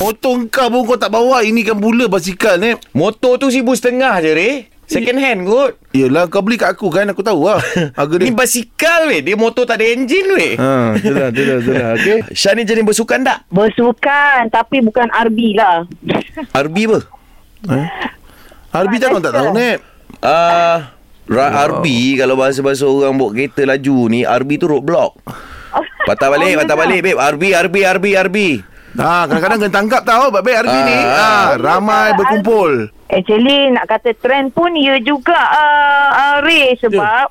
Motor kau pun kau tak bawa Ini kan pula basikal ni Motor tu seribu setengah je, Ray. Second hand kot. Yelah kau beli kat aku kan Aku tahu lah Harga dia Ni basikal, weh. Dia motor tak ada enjin, weh. Ha, itulah, itulah, itulah. Okay. Syah ni jenis bersukan tak? Bersukan tapi bukan RB lah. RB apa? Eh? Harbi tak kau tak tahu ni Ah, uh, RB kalau bahasa-bahasa orang bawa kereta laju ni, RB tu roadblock. Patah balik, patah balik, babe. RB, RB, RB, RB. Ha, kadang-kadang kena tangkap tau Baik-baik Harbi ni Ah. ha, Ramai berkumpul Actually nak kata trend pun ya juga uh, uh, Ray sebab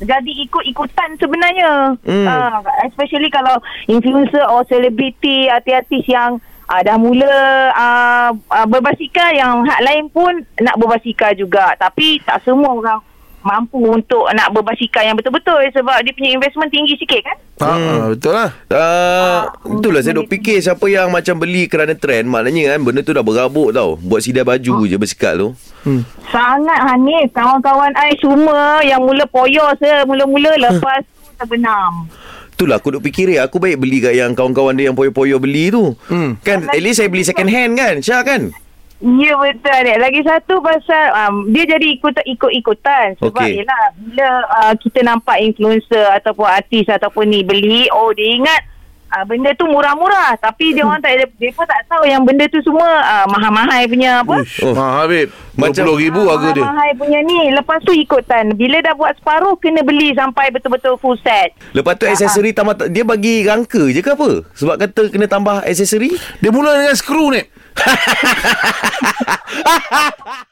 jadi ikut-ikutan sebenarnya. Hmm. Uh, especially kalau influencer or selebriti artis-artis yang uh, dah mula uh, uh, berbasikal yang hak lain pun nak berbasikal juga. Tapi tak semua orang mampu untuk nak berbasikal yang betul-betul sebab dia punya investment tinggi sikit kan. ha, ha, Betul lah. Uh, itulah saya duk fikir siapa yang macam beli kerana trend. Maknanya kan benda tu dah berabuk tau. Buat sidai baju je bersikal tu. Hmm. Sangat Hanif. Kawan-kawan I semua Yang mula poyo se Mula-mula lepas tu terbenam. Itulah aku duk fikir eh, aku baik beli kat yang kawan-kawan dia yang poyo-poyo beli tu. Hmm. kan at least saya beli second hand kan? Syah kan Ya betul adik. Lagi satu pasal um, dia jadi ikut ikut-ikutan sebab okay. yelah bila uh, kita nampak influencer ataupun artis ataupun ni beli oh dia ingat uh, benda tu murah-murah. Tapi dia orang tak dia pun tak tahu yang benda tu semua uh, mahal-mahal punya apa? Uish, Oh. oh. ha, Habib Macam- RM20,000 harga dia. Mahal punya ni lepas tu ikutan. Bila dah buat separuh kena beli sampai betul-betul full set. Lepas tu aksesori tambah Dia bagi rangka je ke apa? Sebab kata kena tambah aksesori? Dia mula dengan skru ni